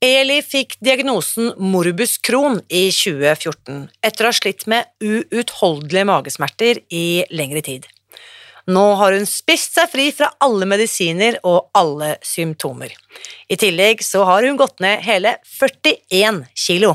Eli fikk diagnosen morbus Crohn i 2014 etter å ha slitt med uutholdelige magesmerter i lengre tid. Nå har hun spist seg fri fra alle medisiner og alle symptomer. I tillegg så har hun gått ned hele 41 kilo.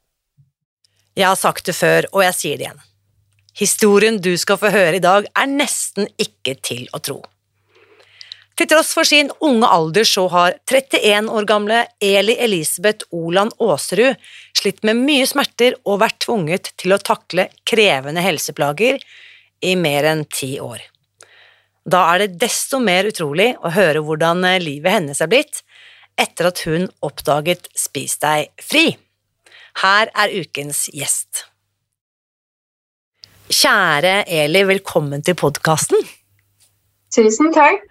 Jeg har sagt det før, og jeg sier det igjen. Historien du skal få høre i dag, er nesten ikke til å tro. Til tross for sin unge alder så har 31 år gamle Eli Elisabeth Oland Aasrud slitt med mye smerter og vært tvunget til å takle krevende helseplager i mer enn ti år. Da er det desto mer utrolig å høre hvordan livet hennes er blitt etter at hun oppdaget Spis deg fri. Her er ukens gjest. Kjære Eli, velkommen til podkasten. Tusen takk.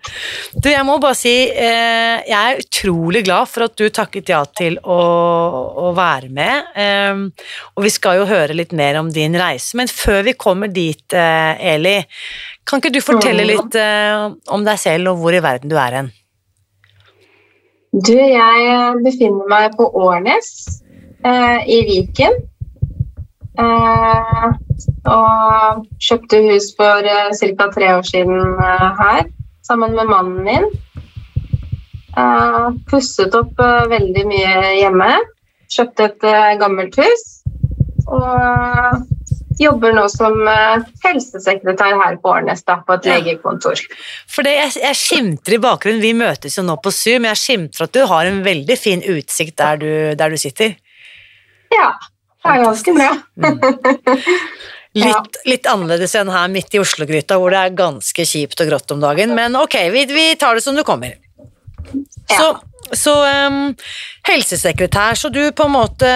Du, jeg må bare si eh, jeg er utrolig glad for at du takket ja til å, å være med. Eh, og vi skal jo høre litt mer om din reise, men før vi kommer dit, eh, Eli, kan ikke du fortelle Mm. litt eh, om deg selv og hvor i verden du er hen? Du, jeg befinner meg på Årnes eh, i Viken. Eh, og kjøpte hus for eh, ca. tre år siden eh, her, sammen med mannen min. Eh, pusset opp eh, veldig mye hjemme. Kjøpte et gammelt hus. Og jobber nå som helsesekretær her på Årnes, da, på et Ja. legekontor. For det, jeg, jeg skimter i bakgrunnen, vi møtes jo nå på Zoom, jeg skimter at du har en veldig fin utsikt der du, der du sitter. Ja, det er ganske bra. Litt, litt annerledes enn her midt i Oslo-gryta, hvor det er ganske kjipt og grått om dagen, men ok, vi, vi tar det som det kommer. Så, så um, helsesekretær, så du på en måte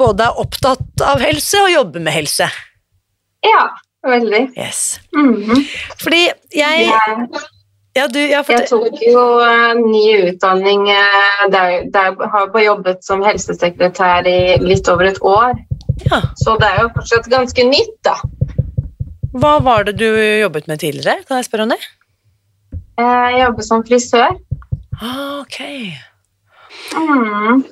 både er opptatt av helse og jobber med helse. Ja, veldig. Yes. Mhm. Fordi jeg Jeg, Ja, du, ja, jeg tok jo uh, ny utdanning uh, der, der jeg har på jobbet som helsesekretær i litt over et år. Ja. Så det er jo fortsatt ganske nytt, da. Hva var det du jobbet med tidligere? Kan jeg spørre om det? Uh, Jeg jobber som frisør. Ah, ok. Mm.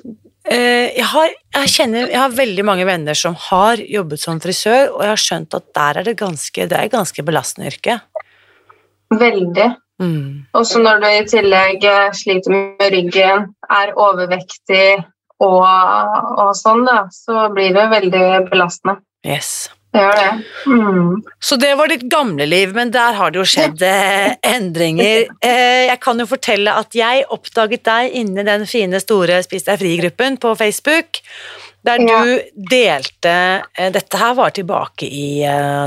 Jeg, har, jeg, kjenner, jeg har veldig mange venner som har jobbet som frisør, og jeg har skjønt at der er det ganske, det er ganske belastende yrke. Veldig. Mm. Også når du i tillegg eh, sliter med ryggen, er overvektig og, og sånn, da, så blir det veldig belastende. Yes. Det gjør det. Mm. Så det var ditt gamle liv, men der har det jo skjedd eh, endringer. Eh, jeg kan jo fortelle at jeg oppdaget deg inni den fine, store Spis deg fri-gruppen på Facebook, der Ja. du delte eh, Dette her var tilbake i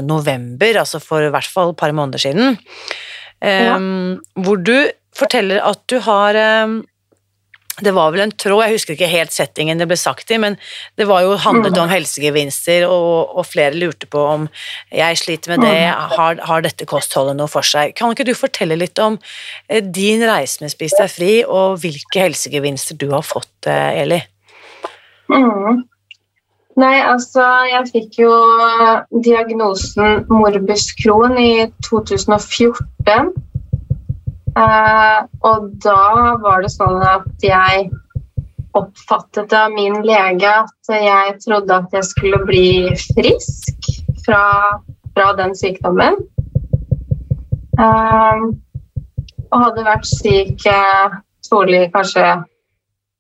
november, altså for i hvert fall et par måneder siden. Ja. Um, Hvor du forteller at du har um, det var vel en tråd, jeg husker ikke helt settingen det ble sagt i, men det var jo handlet Mm. om helsegevinster, og, og flere lurte på om jeg sliter med det, Mm. har, har dette kostholdet noe for seg? Kan ikke du fortelle litt om eh, din reise med Spis deg fri, og hvilke helsegevinster du har fått, eh, Eli? Mhm. Nei, altså, jeg fikk jo diagnosen morbus Crohn i 2014. Eh, og da var det sånn at jeg oppfattet av min lege at jeg trodde at jeg skulle bli frisk fra, fra den sykdommen. Eh, og hadde vært syk eh, trolig kanskje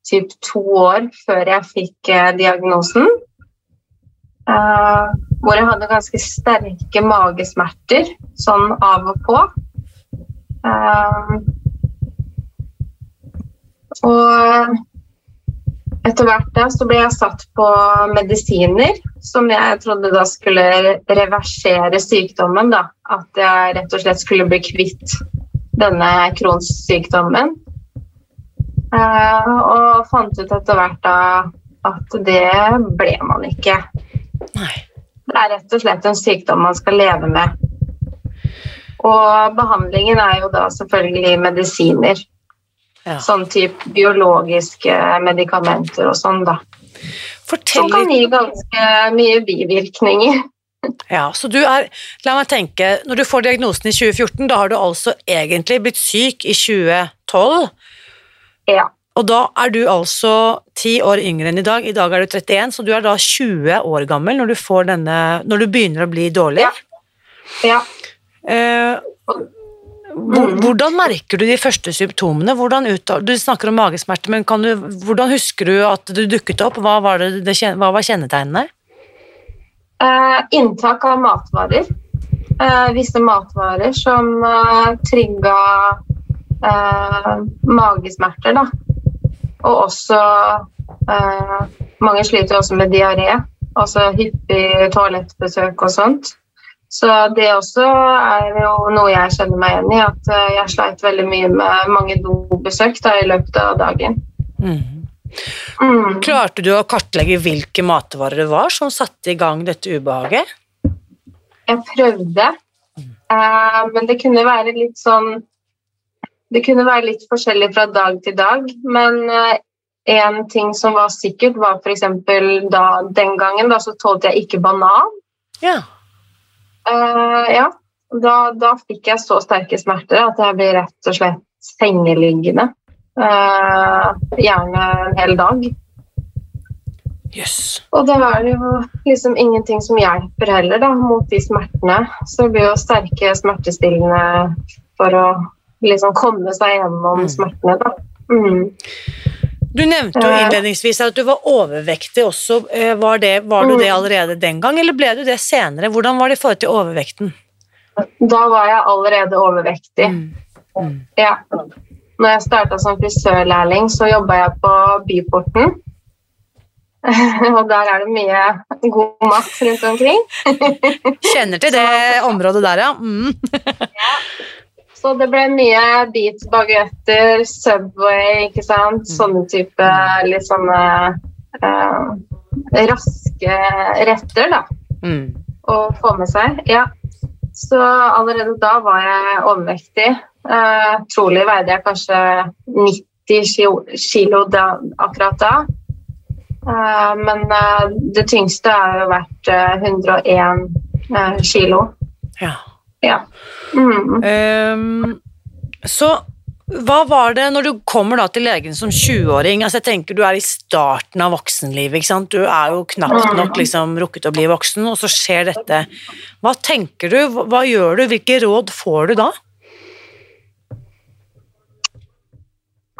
typ to år før jeg fikk eh, diagnosen. Eh, hvor jeg hadde ganske sterke magesmerter, sånn av og på. Uh, og etter hvert da så ble jeg satt på medisiner som jeg trodde da skulle reversere sykdommen. da. At jeg rett og slett skulle bli kvitt denne Crohns-sykdommen. Eh, og fant ut etter hvert da at det ble man ikke. Nei. Det er rett og slett en sykdom man skal leve med. Og behandlingen er jo da selvfølgelig medisiner. Ja. Sånn type biologiske medikamenter og sånn, da. Fortell Som kan gi ganske mye bivirkninger. Ja, så du er, la meg tenke, når du får diagnosen i 2014, da har du altså egentlig blitt syk i 2012, Ja. Og da er du altså ti år yngre enn i dag, i dag er du 31, så du er da 20 år gammel når du, får denne, når du begynner å bli dårlig. Ja. Ja. Eh, hvordan merker du de første symptomene? Ut, du snakker om magesmerter, men kan du, hvordan husker du at du dukket opp? Hva var, det, det, hva var kjennetegnene? Eh, inntak av matvarer. Eh, visse matvarer som eh, trigga eh, magesmerter, da. Og også eh, Mange sliter jo også med diaré. Altså hyppig toalettbesøk og sånt. Så det også er jo noe jeg kjenner meg igjen i, at eh, jeg sleit veldig mye med mange dobesøk da, i løpet av dagen. Mm. Mm. Klarte du å kartlegge hvilke matvarer det var som satte i gang dette ubehaget? Jeg prøvde, eh, men det kunne være litt sånn Det kunne være litt forskjellig fra dag til dag, men eh, en ting som var sikkert, var f.eks. da den gangen da, så tålte jeg ikke banan. Ja. Uh, ja, da, da fikk jeg så sterke smerter at jeg ble rett og slett sengeliggende. Uh, gjerne en hel dag. Yes. Og da er det jo liksom ingenting som hjelper heller da, mot de smertene. Så det blir jo sterke smertestillende for å liksom komme seg gjennom Mm. smertene. da. Mm. Du nevnte jo Eh. innledningsvis at du var overvektig også. Eh, Var, det, var du Mm. det allerede den gang, eller ble du det senere? Hvordan var det i forhold til overvekten? Da var jeg allerede overvektig. Mm. Mm. Ja. Når jeg starta som frisørlærling, så jobba jeg på Byporten. Og der er det mye god mat rundt omkring. Kjenner til det området der, ja. Mm. Så det ble mye beats, bagetter, Subway, ikke sant. Sånne type litt sånne eh, raske retter, da. Mm. Å få med seg. Ja. Så allerede da var jeg overvektig. Eh, trolig veide jeg kanskje 90 kilo, da, akkurat da. Eh, men eh, det tyngste har jo vært eh, 101 eh, kilo. Ja. Ja. Mm. Um, så hva var det når du kommer da til legen som 20-åring? Altså jeg tenker Du er i starten av voksenlivet. ikke sant? Du er jo knapt nok liksom rukket å bli voksen, og så skjer dette. Hva tenker du? Hva, gjør du? Hvilke råd får du da?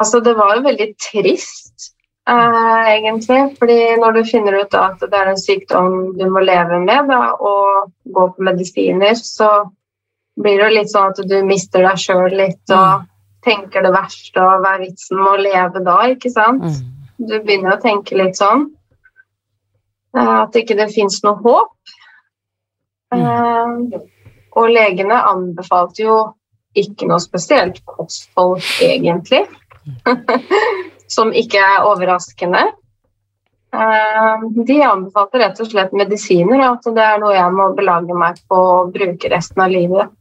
Altså, det var jo veldig trist, eh, egentlig. Fordi når du finner ut at det er en sykdom du må leve med, da, og gå på medisiner, så blir det litt sånn at du mister deg sjøl litt og tenker det verste, og hva er vitsen med å leve da, ikke sant? Du begynner å tenke litt sånn. eh, At ikke det fins noe håp. Mm. Og legene anbefalte jo ikke noe spesielt kosthold, egentlig. Som ikke er overraskende. Eh, De anbefalte rett og slett medisiner, at det er noe jeg må belage meg på å bruke resten av livet.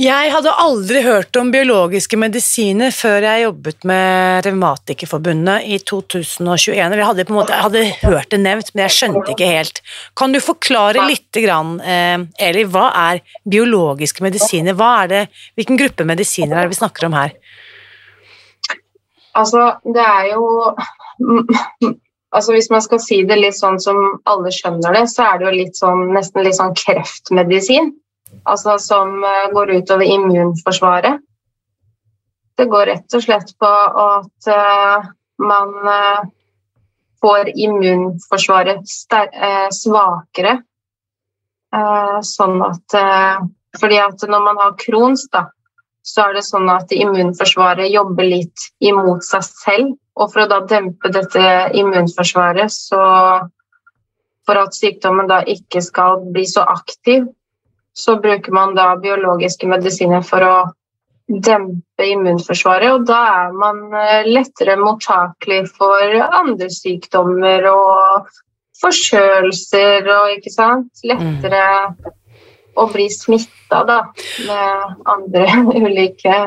Jeg hadde aldri hørt om biologiske medisiner før jeg jobbet med Revmatikerforbundet i 2021. Eller jeg hadde, måte, jeg hadde hørt det nevnt, men jeg skjønte ikke helt. Kan du forklare litt, eh, Eli, hva er biologiske medisiner? Er det, hvilken gruppe medisiner er det vi snakker om her? Altså, det er jo altså Hvis man skal si det litt sånn som alle skjønner det, så er det jo litt sånn, nesten litt sånn kreftmedisin. Altså som eh, går utover immunforsvaret. Det går rett og slett på at uh, man uh, får immunforsvaret svakere. sånn at Fordi at når man har Crohns, da, så er det sånn at immunforsvaret jobber litt imot seg selv. Og for å da dempe dette immunforsvaret, så For at sykdommen da ikke skal bli så aktiv, så bruker man da biologiske medisiner for å dempe immunforsvaret, og da er man eh, lettere mottakelig for andre sykdommer og forkjølelser og ikke sant. Lettere mm. å bli smitta da med andre ulike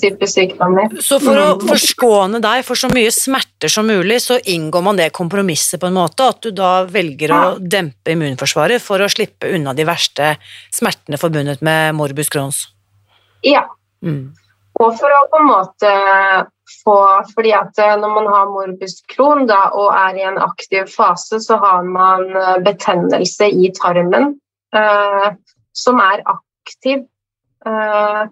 typer sykdommer. Så for å mm. forskåne deg for så mye smerter som mulig, så inngår man det kompromisset på en måte, at du da velger å dempe immunforsvaret for å slippe unna de verste smertene forbundet med morbus Crohns? Ja. Mm. Og for å på en måte få fordi at eh, når man har morbus Crohn da, og er i en aktiv fase, så har man eh, betennelse i tarmen eh, som er aktiv. Eh,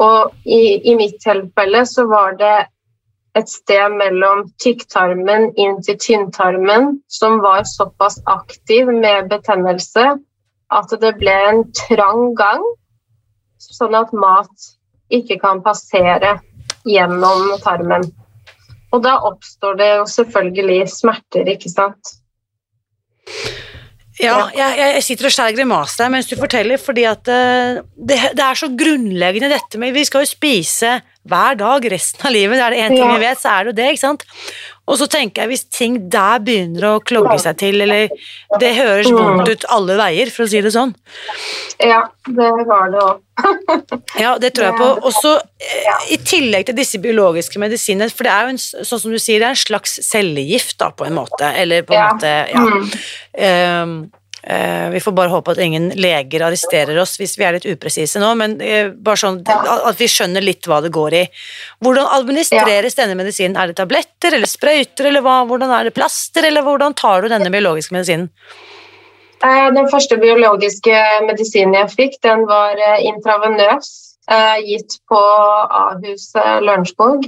og i, i, mitt tilfelle så var det et sted mellom tykktarmen inn til tynntarmen som var såpass aktiv med betennelse at det ble en trang gang sånn at mat ikke kan passere gjennom tarmen. Og da oppstår det jo selvfølgelig smerter, ikke sant. Ja, jeg, jeg sitter og skjærer grimaser mens du forteller, fordi at eh, det, det, er så grunnleggende dette med Vi skal jo spise hver dag resten av livet, det er det én ting ja. vi vet, så er det jo det, ikke sant. Og så tenker jeg hvis ting der begynner å klogge seg til, eller det høres mm. vondt ut alle veier, for å si det sånn. Ja, det var det òg. ja, det tror jeg på. Og så eh, i tillegg til disse biologiske medisinene, for det er jo en, sånn som du sier, det er en slags cellegift da, på en måte, eller på en ja. måte, ja. Um, vi får bare håpe at ingen leger arresterer oss hvis vi er litt upresise nå, men uh, bare sånn at vi skjønner litt hva det går i. Hvordan administreres ja. denne medisinen? Er det tabletter eller sprøyter, eller hva? hvordan er det plaster, eller hvordan tar du denne biologiske medisinen? Uh, den første biologiske medisinen jeg fikk, den var intravenøs, gitt på Ahus Lørenskog.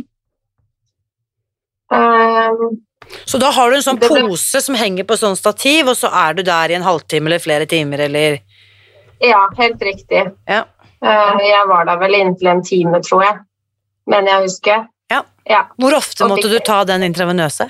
Så da har du en sånn pose som henger på sånn stativ, og så er du der i en halvtime eller flere timer, eller Ja, helt riktig. Ja. Eh, jeg var der vel inntil en time, tror jeg. Men jeg husker. Ja. ja. Hvor ofte måtte du ta den intravenøse?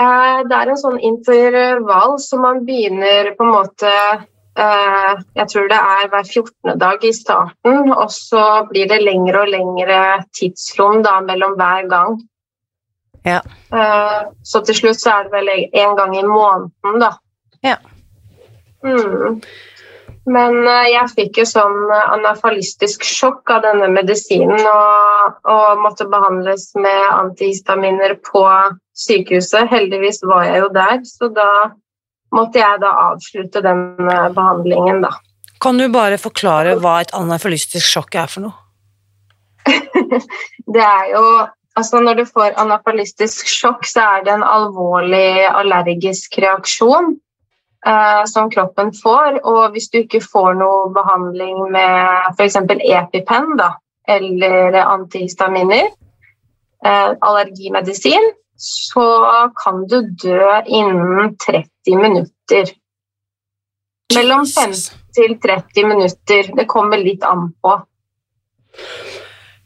Eh, det er en sånn intervall, så man begynner på en måte eh, Jeg tror det er hver 14. dag i starten, og så blir det lengre og lengre tidsrom da, mellom hver gang. Ja. Uh, så til slutt så er det vel en gang i måneden, da. Ja. Mm. Men uh, jeg fikk jo sånn anafalistisk sjokk av denne medisinen og, og, måtte behandles med antihistaminer på sykehuset. Heldigvis var jeg jo der, så da måtte jeg da avslutte den behandlingen, da. Kan du bare forklare hva et anafalistisk sjokk er for noe? det er jo Altså når du får anafalistisk sjokk, så er det en alvorlig allergisk reaksjon eh, som kroppen får. Og hvis du ikke får noe behandling med f.eks. EpiPen da, eller antihistaminer, eh, allergimedisin, så kan du dø innen 30 minutter. Mellom 15 til 30 minutter. Det kommer litt an på.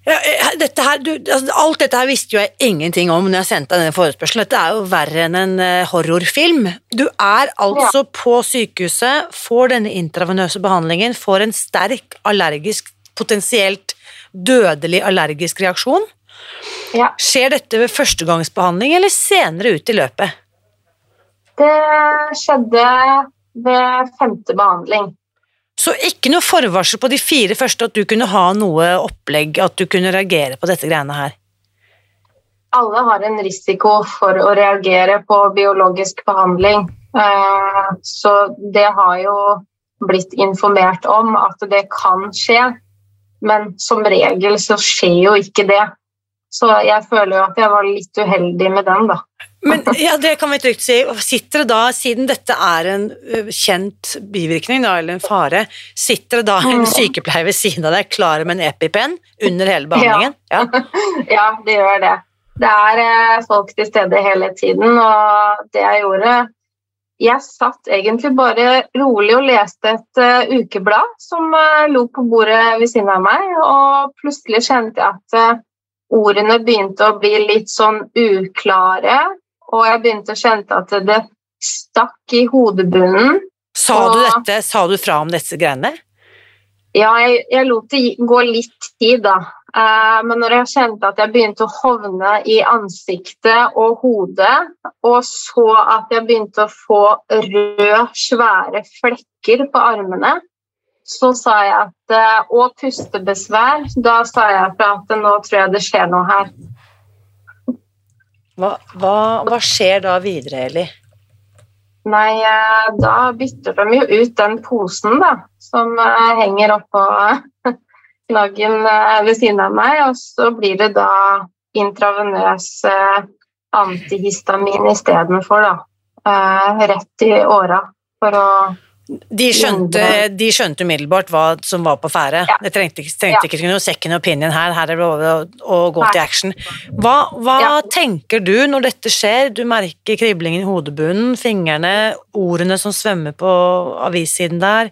Ja, eh, dette her, du, altså, alt dette her visste jo jeg ingenting om når jeg sendte deg denne forespørselen. Dette er jo verre enn en uh, horrorfilm. Du er altså ja. på sykehuset, får denne intravenøse behandlingen, får en sterk allergisk, potensielt dødelig allergisk reaksjon. Ja. Skjer dette ved førstegangsbehandling eller senere ut i løpet? Det skjedde ved femte behandling. Så ikke noe forvarsel på de fire første at du kunne ha noe opplegg, at du kunne reagere på dette greiene her? Alle har en risiko for å reagere på biologisk behandling. Eh, så det har jo blitt informert om at det kan skje, men som regel så skjer jo ikke det. Så jeg føler jo at jeg var litt uheldig med den, da. Men ja, det kan vi trygt si. Sitter det da, siden dette er en kjent bivirkning, da, eller en fare, sitter det da en Mm. sykepleier ved siden av deg klar med en EpiPen under hele behandlingen? Ja. Ja, det gjør det. Det er eh, folk til stede hele tiden, og det jeg gjorde Jeg satt egentlig bare rolig og leste et uh, ukeblad som uh, lå på bordet ved siden av meg, og plutselig kjente jeg at eh, ordene begynte å bli litt sånn uklare, og jeg begynte å kjenne at det stakk i hodebunnen. Sa du Og- dette, sa du fra om disse greiene? Ja, jeg, jeg lot det gå litt tid, da. Eh, men når jeg kjente at jeg begynte å hovne i ansiktet og hodet, og så at jeg begynte å få røde, svære flekker på armene, så sa jeg at eh, Og pustebesvær. Da sa jeg fra at nå tror jeg det skjer noe her. Hva, hva, hva skjer da videre, Eli? Nei, eh, da bytter de jo ut den posen da, som eh, henger oppå knaggen ved siden av meg, og så blir det da intravenøs antihistamin istedenfor, da. Rett i åra for å De skjønte, de skjønte umiddelbart hva som var på ferde. Ja. Det trengte, trengte Ja. ikke noe second opinion her, her er det å, å gå Nei. til action. Hva, hva Ja. tenker du når dette skjer? Du merker kriblingen i hodebunnen, fingrene, ordene som svømmer på avissiden der,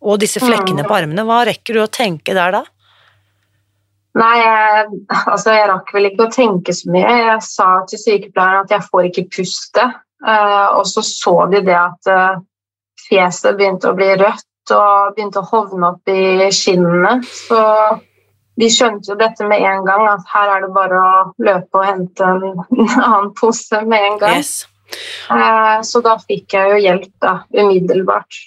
og disse flekkene Mm. på armene. Hva rekker du å tenke der da? Nei, jeg, altså jeg rakk vel ikke å tenke så mye. Jeg sa til sykepleieren at jeg får ikke puste, uh, og så så de det at eh, fjeset begynte å bli rødt og begynte å hovne opp i skinnene. Så de skjønte jo dette med en gang, at her er det bare å løpe og hente en annen pose med en gang. Yes. Eh, Så da fikk jeg jo hjelp da, umiddelbart.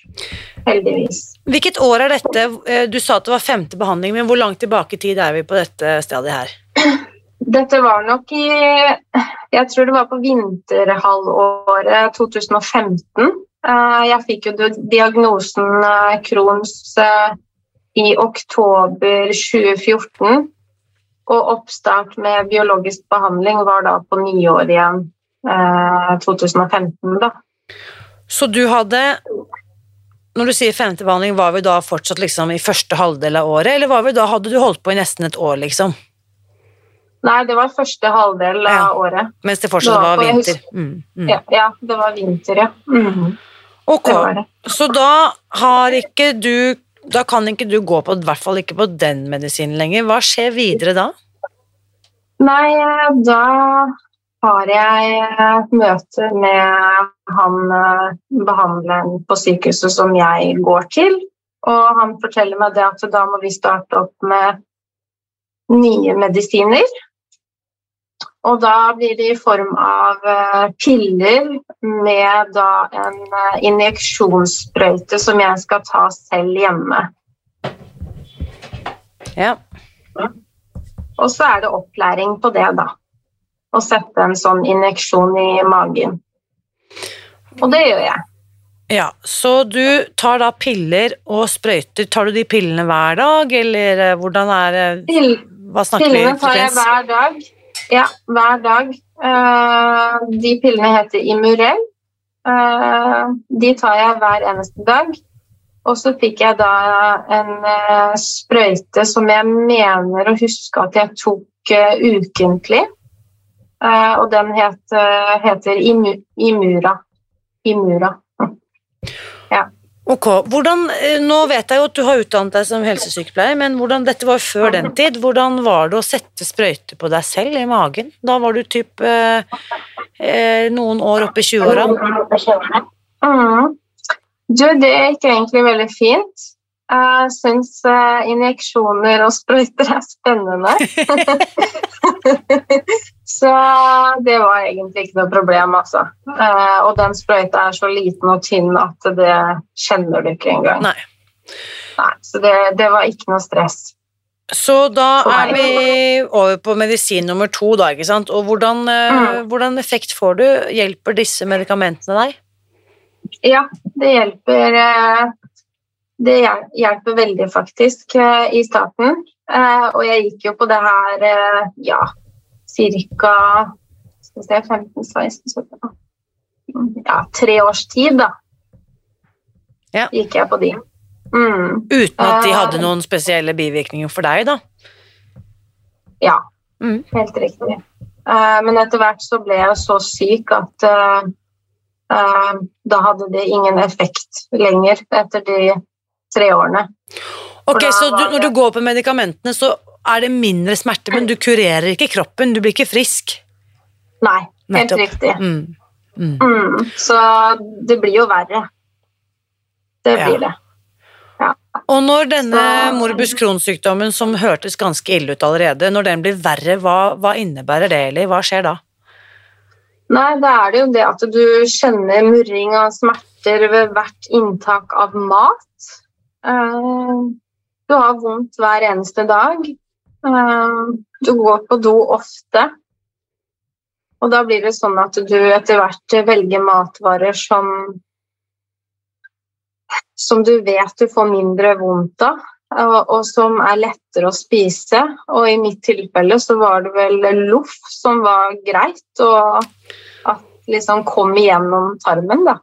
Heldigvis. Hvilket år er dette? Eh, Du sa at det var femte behandling, men hvor langt tilbake i tid er vi på dette stadiet her? Dette var nok i Jeg tror det var på vinterhalvåret 2015. Eh, Jeg fikk jo diagnosen eh, Crohns eh, i oktober 2014. Og oppstart med biologisk behandling var da på nyåret igjen. eh, 2015, da. Så du hadde Når du sier femte behandling, var vi da fortsatt liksom i første halvdel av året, eller var vi da, hadde du holdt på i nesten et år, liksom? Nei, det var første halvdel av Ja. året. Mens det fortsatt Det var var vinter. Mm, mm. Ja, ja det var vinter, ja. Mhm, Ok, det det. så da har ikke du Da kan ikke du gå på, i hvert fall ikke på den medisinen lenger. Hva skjer videre da? Nei, da har jeg møte med han eh, behandleren på sykehuset som jeg går til. Og han forteller meg det at da må vi starte opp med nye medisiner. Og da blir det i form av eh, piller med en eh, injeksjonssprøyte som jeg skal ta selv hjemme. Ja. Og så er det opplæring på det, da. Å sette en sånn injeksjon i magen. Og det gjør jeg. ja. Så du tar da piller og sprøyter. Tar du de pillene hver dag, eller eh, hvordan er Hva snakker pillene tar jeg hver dag. Ja, hver dag. Eh, de pillene heter Imurel. Eh, de tar jeg hver eneste dag. Og så fikk jeg da en eh, sprøyte som jeg mener å huske at jeg tok ukentlig. Og den het, heter Imura. Imura. Imura. Ok, hvordan, eh, Nå vet jeg jo at du har utdannet deg som helsesykepleier, men hvordan, dette var før den tid. Hvordan var det å sette sprøyte på deg selv i magen? Da var du typ eh, eh, noen år oppe i 20-åra. Mm. Du, det gikk egentlig veldig fint. Jeg syns eh, injeksjoner og sprøyter er spennende. så det var egentlig ikke noe problem, altså. Eh, og den sprøyta er så liten og tynn at det kjenner du ikke engang. Nei. Nei, så det, det var ikke noe stress. Så da er vi over på medisin nummer to, da, ikke sant. Og hvordan, eh, Mm. hvordan effekt får du? Hjelper disse medikamentene deg? Ja, det hjelper eh, Det hjelper veldig, faktisk, i starten. Eh, Og jeg gikk jo på det her, ja ca. 15-16 Ja, tre års tid, da. Ja. Gikk jeg på de. Mm. Uten at de Eh. hadde noen spesielle bivirkninger for deg, da? Ja, Mm. helt riktig. Eh, men etter hvert så ble jeg så syk at eh, da hadde det ingen effekt lenger etter de tre årene. Ok, Så du, når du går på medikamentene, så er det mindre smerte, men du kurerer ikke kroppen, du blir ikke frisk? Nei, helt Nettopp. riktig. Mm. Mm. Mm. Så det blir jo verre. Det Ja. blir det. Og når denne Så- morbus Crohn-sykdommen, som hørtes ganske ille ut allerede, når den blir verre, hva, hva innebærer det, eller hva skjer da? Nei, da er det jo det at du kjenner murring og smerter ved hvert inntak av mat. Eh, Du har vondt hver eneste dag. Eh, Du går på do ofte. Og da blir det sånn at du etter hvert velger matvarer som som du vet du får mindre vondt av, og, og som er lettere å spise. Og i mitt tilfelle så var det vel loff som var greit, og at liksom kom igjennom tarmen, da.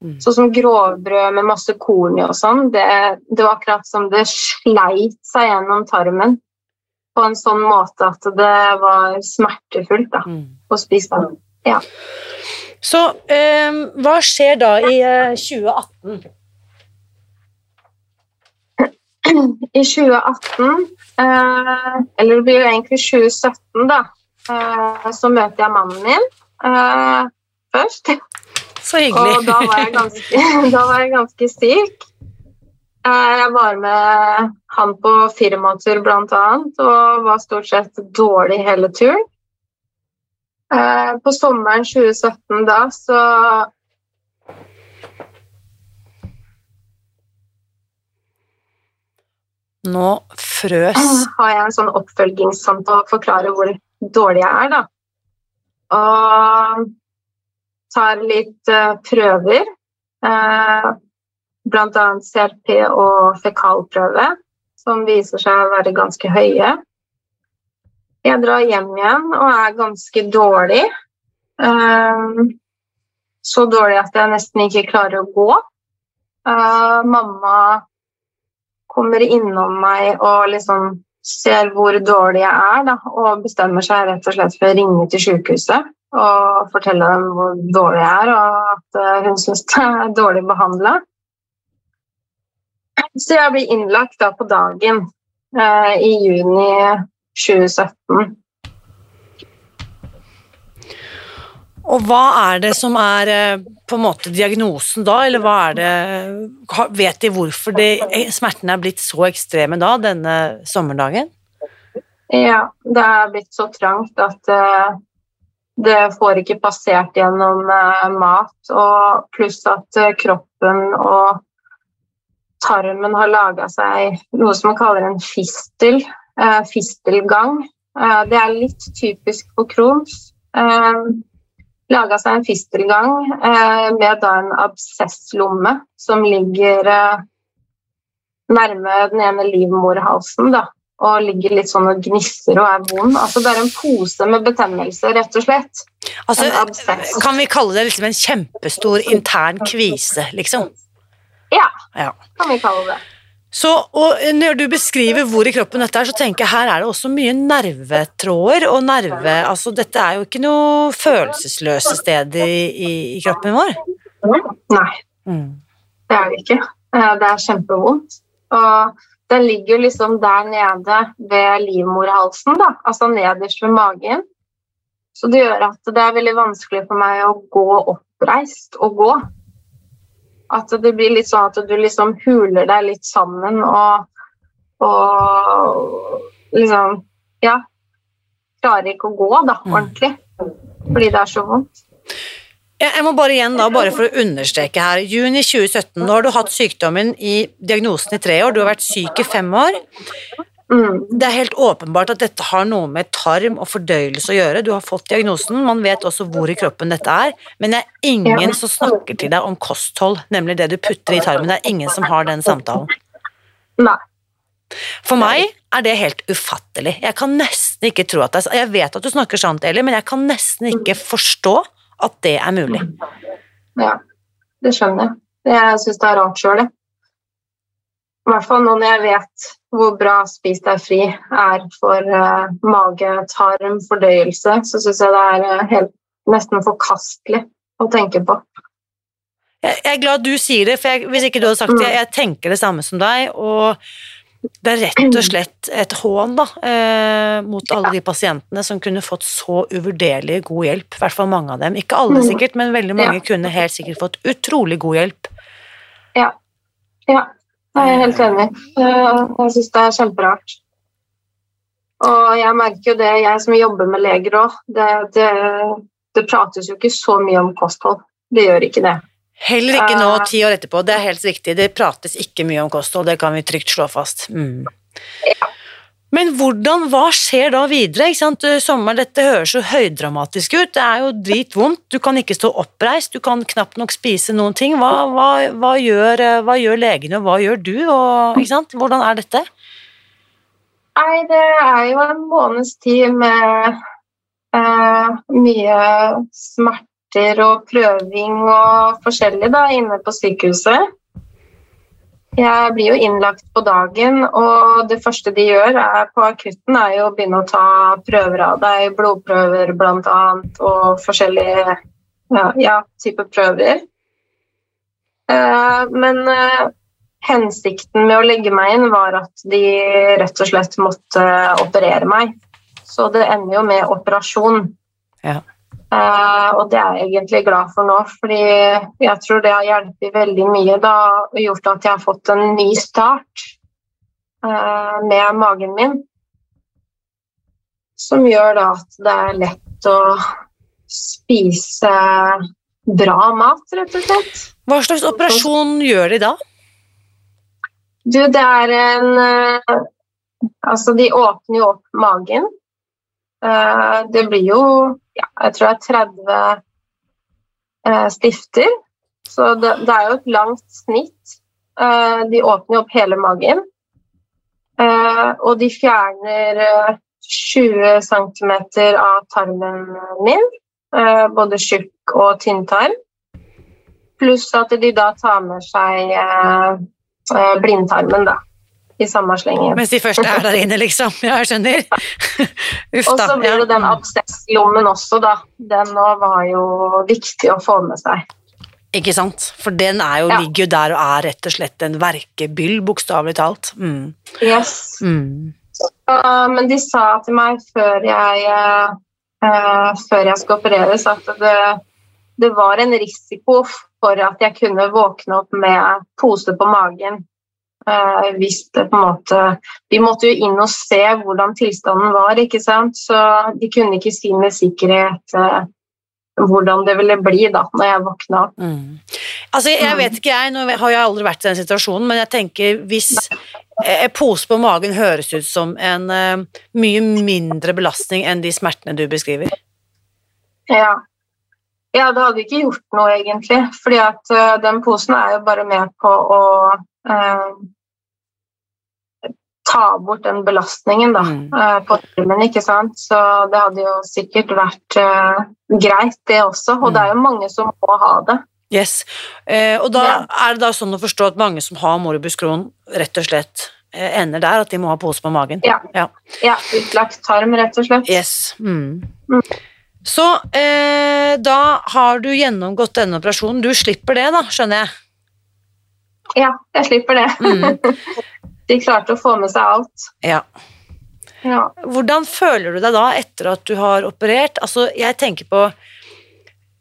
Mm. Sånn som grovbrød med masse korn i og sånn, det, det var akkurat som det sleit seg gjennom tarmen på en sånn måte at det var smertefullt da, Mm. å spise den. Så eh, hva skjer da i eh, 2018? I 2018, eh, eller det blir jo egentlig 2017 da, eh, så møter jeg mannen min eh, først. Så Og hyggelig. da var jeg ganske, da var jeg ganske syk. Eh, Jeg var med han på firmatur annet, og var stort sett dårlig hele turen. Eh, På sommeren 2017 da, så Nå frøs har jeg en sånn oppfølgingssamtale og forklarer hvor dårlig jeg er, da. Og tar litt eh, prøver, annet CRP og fekalprøve, som viser seg å være ganske høye. Jeg drar hjem igjen og er ganske dårlig. Eh, så dårlig at jeg nesten ikke klarer å gå. Eh, mamma kommer innom meg og liksom ser hvor dårlig jeg er, da, og bestemmer seg rett og slett for å ringe til sykehuset og fortelle dem hvor dårlig jeg er, og at eh, hun syns jeg er dårlig behandla. Så jeg ble innlagt da på dagen eh, i juni 2017. Og hva er det som er eh, på en måte diagnosen da, eller hva er det Vet de hvorfor det, eh, smertene er blitt så ekstreme da, denne sommerdagen? Ja, det er blitt så trangt at eh, det får ikke passert gjennom mat, og pluss at kroppen og tarmen har laga seg noe som man kaller en fistel, eh, fistelgang. Eh, det er litt typisk for Crohns. Eh, laga seg en fistelgang med da en absesslomme som ligger nærme den ene livmorhalsen, da og ligger litt sånn og gnisser og er vond. Altså Det er en pose med betennelse, rett og slett. Altså, kan vi kalle det liksom en kjempestor intern kvise, liksom? Ja, Ja. kan vi kalle det. Så, og når du beskriver hvor i kroppen dette er, så tenker jeg her er det også mye nervetråder og nerve Altså, dette er jo ikke noe følelsesløse steder i, i, i kroppen vår. Nei, Mm. det er det ikke. Eh, Det er kjempevondt. Og den ligger liksom der nede ved livmorhalsen, da. Altså nederst ved magen. Så det gjør at det er veldig vanskelig for meg å gå oppreist og gå. At det blir litt sånn at du liksom huler deg litt sammen og, og liksom Ja. Klarer ikke å gå, da, Mm. ordentlig. Fordi det er så vondt. Jeg jeg må bare igjen da, bare for å understreke her, juni 2017, nå har du hatt sykdommen i diagnosen i tre år, du har vært syk i fem år. Mm. Det er helt åpenbart at dette har noe med tarm og fordøyelse å gjøre. Du har fått diagnosen, man vet også hvor i kroppen dette er, men det er ingen som snakker til deg om kosthold, nemlig det du putter i tarmen. Det er ingen som har den samtalen. Nei. For meg er det helt ufattelig. Jeg kan nesten ikke tro at det er Jeg vet at du snakker sant, Eli, men jeg kan nesten ikke forstå at det er mulig. Ja, det skjønner jeg. Jeg syns det er rart sjøl, jeg. I hvert fall nå når jeg vet hvor bra Spis deg fri er for uh, mage, tarm, fordøyelse, så syns jeg det er uh, helt, nesten forkastelig å tenke på. Jeg, jeg er glad du sier det, for jeg, hvis ikke du hadde sagt det, jeg, jeg tenker det samme som deg. og det er rett og slett et hån da, eh, mot alle de pasientene som kunne fått så uvurderlig god hjelp. I hvert fall mange av dem. Ikke alle mm. sikkert, men veldig mange ja. kunne helt sikkert fått utrolig god hjelp. Ja. ja. Jeg er helt enig. Jeg syns det er kjemperart. Og jeg merker jo det, jeg som jobber med leger òg, det, det, det prates jo ikke så mye om kosthold. Det gjør ikke det. Heller ikke nå, eh. ti år etterpå. Det er helt riktig. Det prates ikke mye om kosthold, det kan vi trygt slå fast. Mm. Ja. Men hvordan, hva skjer da videre? Ikke sant? Sommeren, dette høres så høydramatisk ut. Det er jo dritvondt. Du kan ikke stå oppreist, du kan knapt nok spise noen ting. Hva, hva, hva, gjør, hva gjør, legene, og hva gjør du? Og, hvordan er dette? Nei, det er jo en måneds tid med eh, mye smerter og prøving og forskjellig da, inne på sykehuset. Jeg blir jo innlagt på dagen, og det første de gjør er, på akutten, er jo å begynne å ta prøver av deg, blodprøver bl.a. og forskjellige ja, ja, typer prøver. Uh, men uh, hensikten med å legge meg inn var at de rett og slett måtte operere meg. Så det ender jo med operasjon. Ja. Uh, og det er jeg egentlig glad for nå, fordi jeg tror det har hjulpet veldig mye. Det har gjort at jeg har fått en ny start uh, med magen min. Som gjør da at det er lett å spise bra mat, rett og slett. Hva slags operasjon gjør de da? Du, det er en uh, Altså, de åpner jo opp magen. det blir jo ja, jeg tror det er 30 eh, stifter. Så det, det, er jo et langt snitt. Eh, de åpner opp hele magen. Eh, og de fjerner 20 eh, cm av tarmen min, eh, både tjukk og tynntarm. Pluss at de da tar med seg eh, blindtarmen, da i samme slengen. Mens de første er der inne, liksom. Ja, jeg skjønner. Uff da. Og så blir det den absesslommen også, da. Den var jo viktig å få med seg. Ikke sant? For den jo, ja. ligger jo der og er rett og slett en verkebyll, bokstavelig talt. Mm. Yes. Mm. Uh, men de sa til meg før jeg, uh, før jeg skulle opereres, at det, det var en risiko for at jeg kunne våkne opp med pose på magen hvis det på en måte Vi måtte jo inn og se hvordan tilstanden var, ikke sant. Så de kunne ikke si med sikkerhet uh, hvordan det ville bli da når jeg våkna opp. Mm. Altså, jeg vet ikke jeg, nå har jeg aldri vært i den situasjonen, men jeg tenker hvis en pose på magen høres ut som en uh, mye mindre belastning enn de smertene du beskriver. Ja. Ja, det hadde ikke gjort noe, egentlig. fordi at den posen er jo bare med på å Eh, ta bort den belastningen da, mm. Eh, på filmen. ikke sant? Så det hadde jo sikkert vært uh, greit, det også. Og mm. det er jo mange som må ha det. Yes, uh, og da ja. er det da sånn å forstå at mange som har morbus Crohn, rett og slett ender der, at de må ha pose på magen? Ja. ja. ja utlagt tarm, rett og slett. Yes. Mm. Mm. Så da har du gjennomgått denne operasjonen. Du slipper det, da, skjønner jeg? Ja, jeg slipper det. Mm. De klarte å få med seg alt. Ja. ja. Hvordan føler du deg da etter at du har operert? Altså, jeg tenker på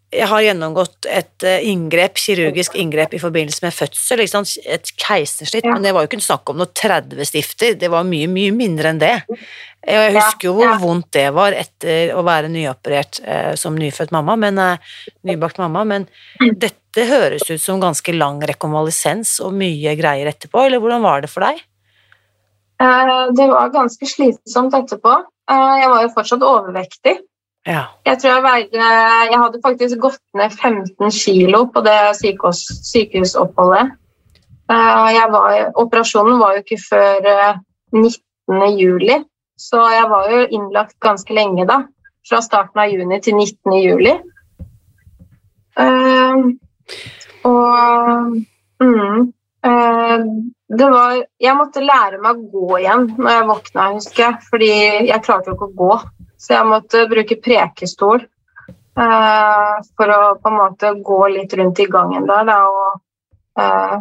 jeg har gjennomgått et eh, inngrep, kirurgisk inngrep i forbindelse med fødsel, et keisersnitt, ja. men det var jo ikke snakk om noe 30 stifter, det var mye, mye mindre enn det. Jeg husker jo hvor ja. vondt det var etter å være nyoperert eh, som nyfødt mamma, men, eh, nybakt mamma, men dette høres ut som ganske lang rekonvalesens og mye greier etterpå, eller hvordan var det for deg? Eh, det var ganske slitsomt etterpå. Eh, jeg var jo fortsatt overvektig. Ja. Jeg tror jeg veide Jeg hadde faktisk gått ned 15 kilo på det sykehus, sykehusoppholdet. Uh, var, operasjonen var jo ikke før uh, eh, 19. juli, Så jeg var jo innlagt ganske lenge da. Fra starten av juni til 19. juli. Og mm, eh, det var Jeg måtte lære meg å gå igjen når jeg våkna, husker jeg. Fordi jeg klarte jo ikke å gå. Så jeg måtte bruke prekestol eh, for å på en måte gå litt rundt i gangen der da, og eh,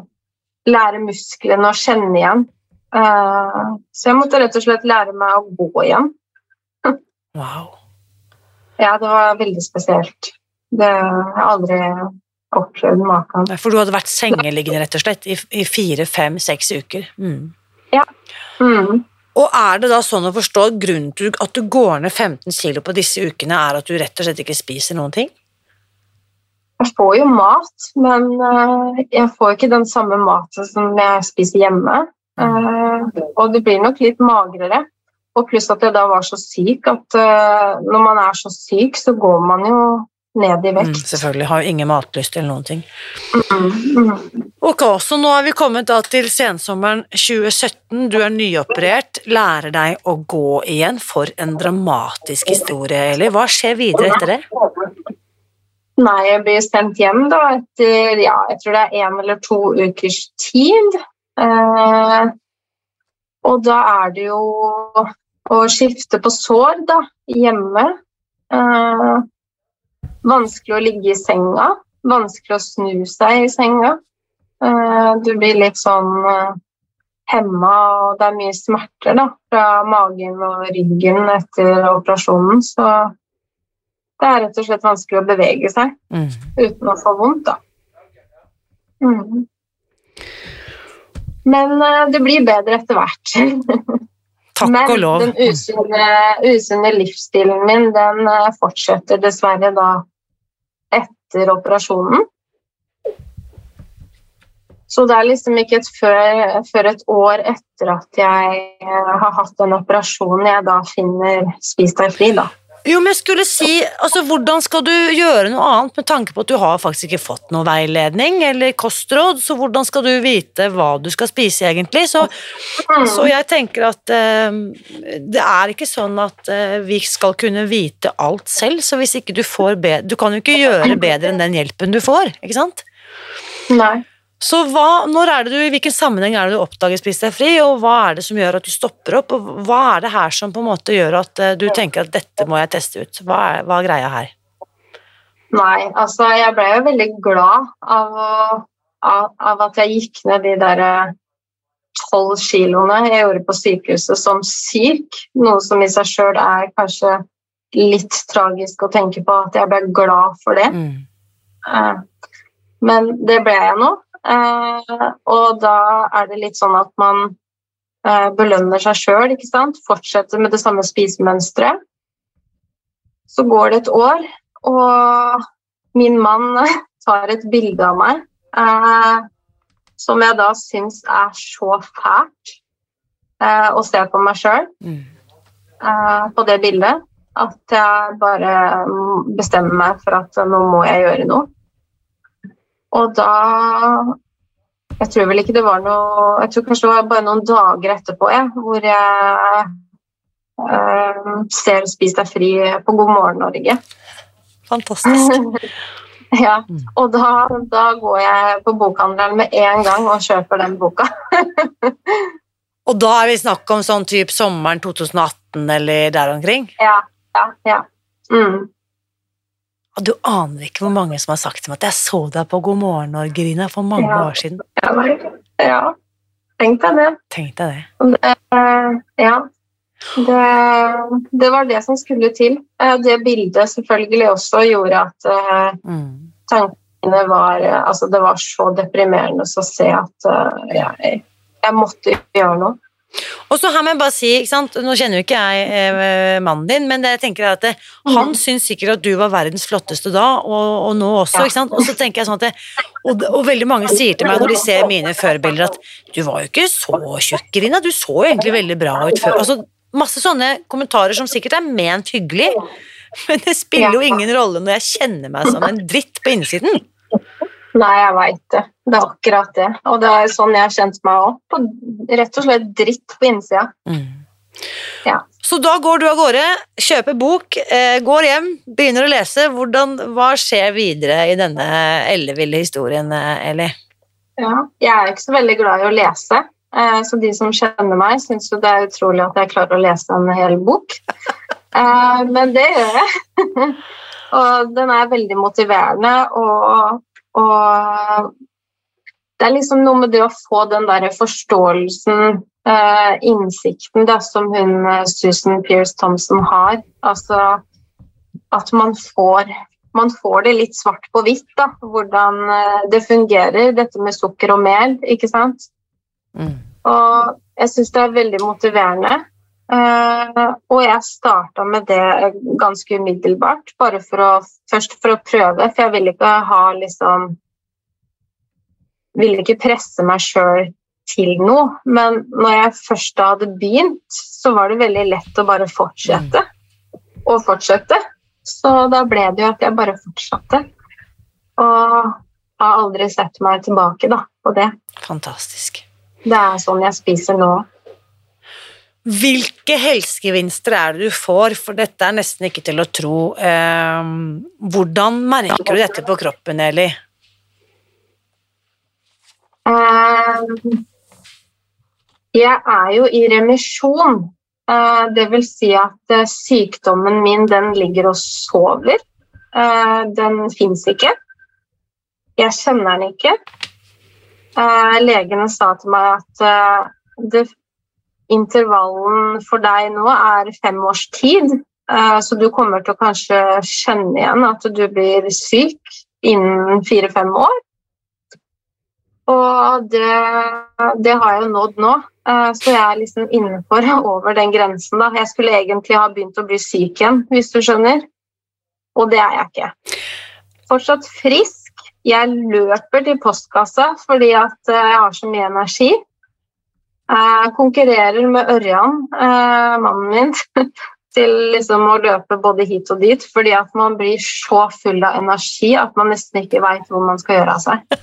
lære musklene å kjenne igjen. Eh, så jeg måtte rett og slett lære meg å gå igjen. Wow. Ja, det var veldig spesielt. Det jeg har aldri opplevd maken. For du hadde vært sengeliggende rett og slett i, fire, fem, seks uker. Mm. Mm. Og er det da sånn å forstå at grunnen til at du går ned 15 kilo på disse ukene, er at du rett og slett ikke spiser noen ting? Jeg får jo mat, men eh, jeg får ikke den samme maten som jeg spiser hjemme. Mm. og det blir nok litt magrere. Og pluss at jeg da var så syk at eh, når man er så syk, så går man jo ned i Mm, vekt. selvfølgelig. Har jo ingen matlyst eller noen ting. Mm, mm. Ok, så nå er vi kommet da til sensommeren 2017. Du er nyoperert, lærer deg å gå igjen. For en dramatisk historie, Eli. Hva skjer videre etter det? Nei, jeg blir sendt hjem da etter ja, jeg tror det er én eller to ukers tid. Eh, og da er det jo å skifte på sår da, hjemme. Eh, vanskelig å ligge i senga. Vanskelig å snu seg i senga. Eh, du blir litt sånn eh, hemma, og det er mye smerter da, fra magen og ryggen etter operasjonen. Så det er rett og slett vanskelig å bevege seg Mm. uten å få vondt, da. Mm. Men eh, det blir bedre etter hvert. Takk Men og lov. den usunne, usunne livsstilen min, den fortsetter dessverre da etter operasjonen. Så det er liksom ikke et før, før et år etter at jeg eh, har hatt den operasjonen jeg da finner Spis deg fri, da. Jo, men jeg skulle si, altså hvordan skal du gjøre noe annet med tanke på at du har faktisk ikke fått noe veiledning eller kostråd, så hvordan skal du vite hva du skal spise egentlig? Så, så jeg tenker at eh, det er ikke sånn at eh, vi skal kunne vite alt selv, så hvis ikke du får bedre, du kan jo ikke gjøre bedre enn den hjelpen du får, ikke sant? Nei. Så hva, når er det du, i hvilken sammenheng er det du oppdager Spis deg fri, og hva er det som gjør at du stopper opp, og hva er det her som på en måte gjør at eh, du tenker at dette må jeg teste ut? Hva er, hva er greia her? Nei, altså jeg ble jo veldig glad av, av, av at jeg gikk ned de der tolv kiloene jeg gjorde på sykehuset som syk. Noe som i seg sjøl er kanskje litt tragisk å tenke på at jeg ble glad for det. Mm. Eh, Men det ble jeg nå. Eh, Og da er det litt sånn at man eh, belønner seg sjøl, ikke sant. Fortsetter med det samme spisemønsteret. Så går det et år, og min mann tar et bilde av meg eh, som jeg da syns er så fælt eh, å se på meg sjøl Mm. eh, på det bildet at jeg bare mm, bestemmer meg for at nå må jeg gjøre noe. Og da Jeg tror vel ikke det var noe Jeg tror kanskje det var bare noen dager etterpå jeg, hvor jeg eh, ser Spis deg fri på God morgen Norge. Fantastisk. ja, og da, da går jeg på bokhandelen med en gang og kjøper den boka. Og da er vi snakk om sånn type sommeren 2018 eller der omkring? Ja, ja, ja. Mm. Og du aner ikke hvor mange som har sagt til meg at jeg så deg på God morgen Norge, for mange Ja. år siden. Ja, ja. Tenk deg det. Tenk deg det. det eh, ja. Det, det var det som skulle til. Eh, Det bildet selvfølgelig også gjorde at eh, Mm. tankene var Altså, det var så deprimerende å se at jeg, jeg måtte gjøre noe. Og så her må jeg bare si, ikke sant? nå kjenner jo ikke jeg eh, mannen din, men det jeg tenker er at det, han syns sikkert at du var verdens flotteste da, og, og nå også, ikke sant? Og så tenker jeg sånn at det, og, og veldig mange sier til meg når de ser mine førbilder at du var jo ikke så tjukk, Irina, du så jo egentlig veldig bra ut før. Altså, masse sånne kommentarer som sikkert er ment hyggelig, men det spiller jo ingen rolle når jeg kjenner meg som en dritt på innsiden. Nei, jeg veit det. Det er akkurat det. Og det er sånn jeg har kjent meg òg. Rett og slett dritt på innsida. Mm. Ja. Så da går du av gårde, kjøper bok, eh, går hjem, begynner å lese. Hvordan, hva skjer videre i denne elleville historien, eh, Eli? Ja. Jeg er ikke så veldig glad i å lese, eh, så de som kjenner meg, syns jo det er utrolig at jeg klarer å lese en hel bok. Men det gjør jeg. Og den er veldig motiverende, og, og det er liksom noe med det å få den der forståelsen, eh, innsikten da, som hun eh, Susan Pierce Thompson har. Altså at man får, man får det litt svart på hvitt, da. Hvordan eh, det fungerer, dette med sukker og mel, ikke sant. Mm. Og jeg syns det er veldig motiverende. Eh, og jeg starta med det ganske umiddelbart, bare for å, først for å prøve, for jeg ville ikke ha liksom Ville ikke presse meg sjøl til noe. Men når jeg først da hadde begynt, så var det veldig lett å bare fortsette. Og fortsette. Så da ble det jo at jeg bare fortsatte. Og har aldri sett meg tilbake da, på det. Fantastisk. Det er sånn jeg spiser nå. Hvilke helsegevinster er det du får, for dette er nesten ikke til å tro. Eh, hvordan merker du dette på kroppen, Eli? Eh, Jeg er jo i remisjon. Eh, Det vil si at eh, sykdommen min den ligger og sover. Eh, Den fins ikke. Jeg kjenner den ikke. Legene sa til meg at det, intervallen for deg nå er fem års tid. Eh, Så du kommer til å kanskje kjenne igjen at du blir syk innen fire-fem år. Og det, det har jeg jo nådd nå, eh, så jeg er liksom innenfor over den grensen. da. Jeg skulle egentlig ha begynt å bli syk igjen, hvis du skjønner. Og det er jeg ikke. Fortsatt frisk. Jeg løper til postkassa fordi at eh, jeg har så mye energi. Jeg konkurrerer med Ørjan, eh, mannen min, til liksom å løpe både hit og dit, fordi at man blir så full av energi at man nesten ikke veit hvor man skal gjøre av seg.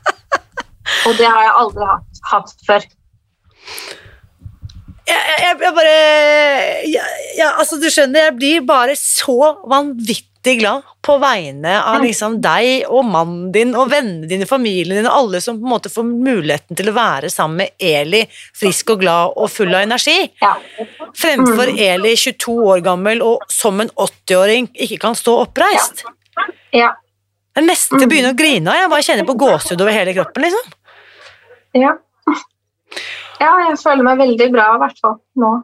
Og det har jeg aldri hatt, hatt før. Jeg, jeg, jeg bare jeg, altså Du skjønner, jeg blir bare så vanvittig glad på vegne av liksom deg og mannen din og vennene dine, familien din og alle som på en måte får muligheten til å være sammen med Eli, frisk og glad og full av energi. Fremfor Eli, 22 år gammel og som en 80-åring ikke kan stå oppreist. Ja. Jeg nesten begynne å grine av. Jeg bare kjenner på gåsehud over hele kroppen. liksom. Ja. ja, jeg føler meg veldig bra i hvert fall nå.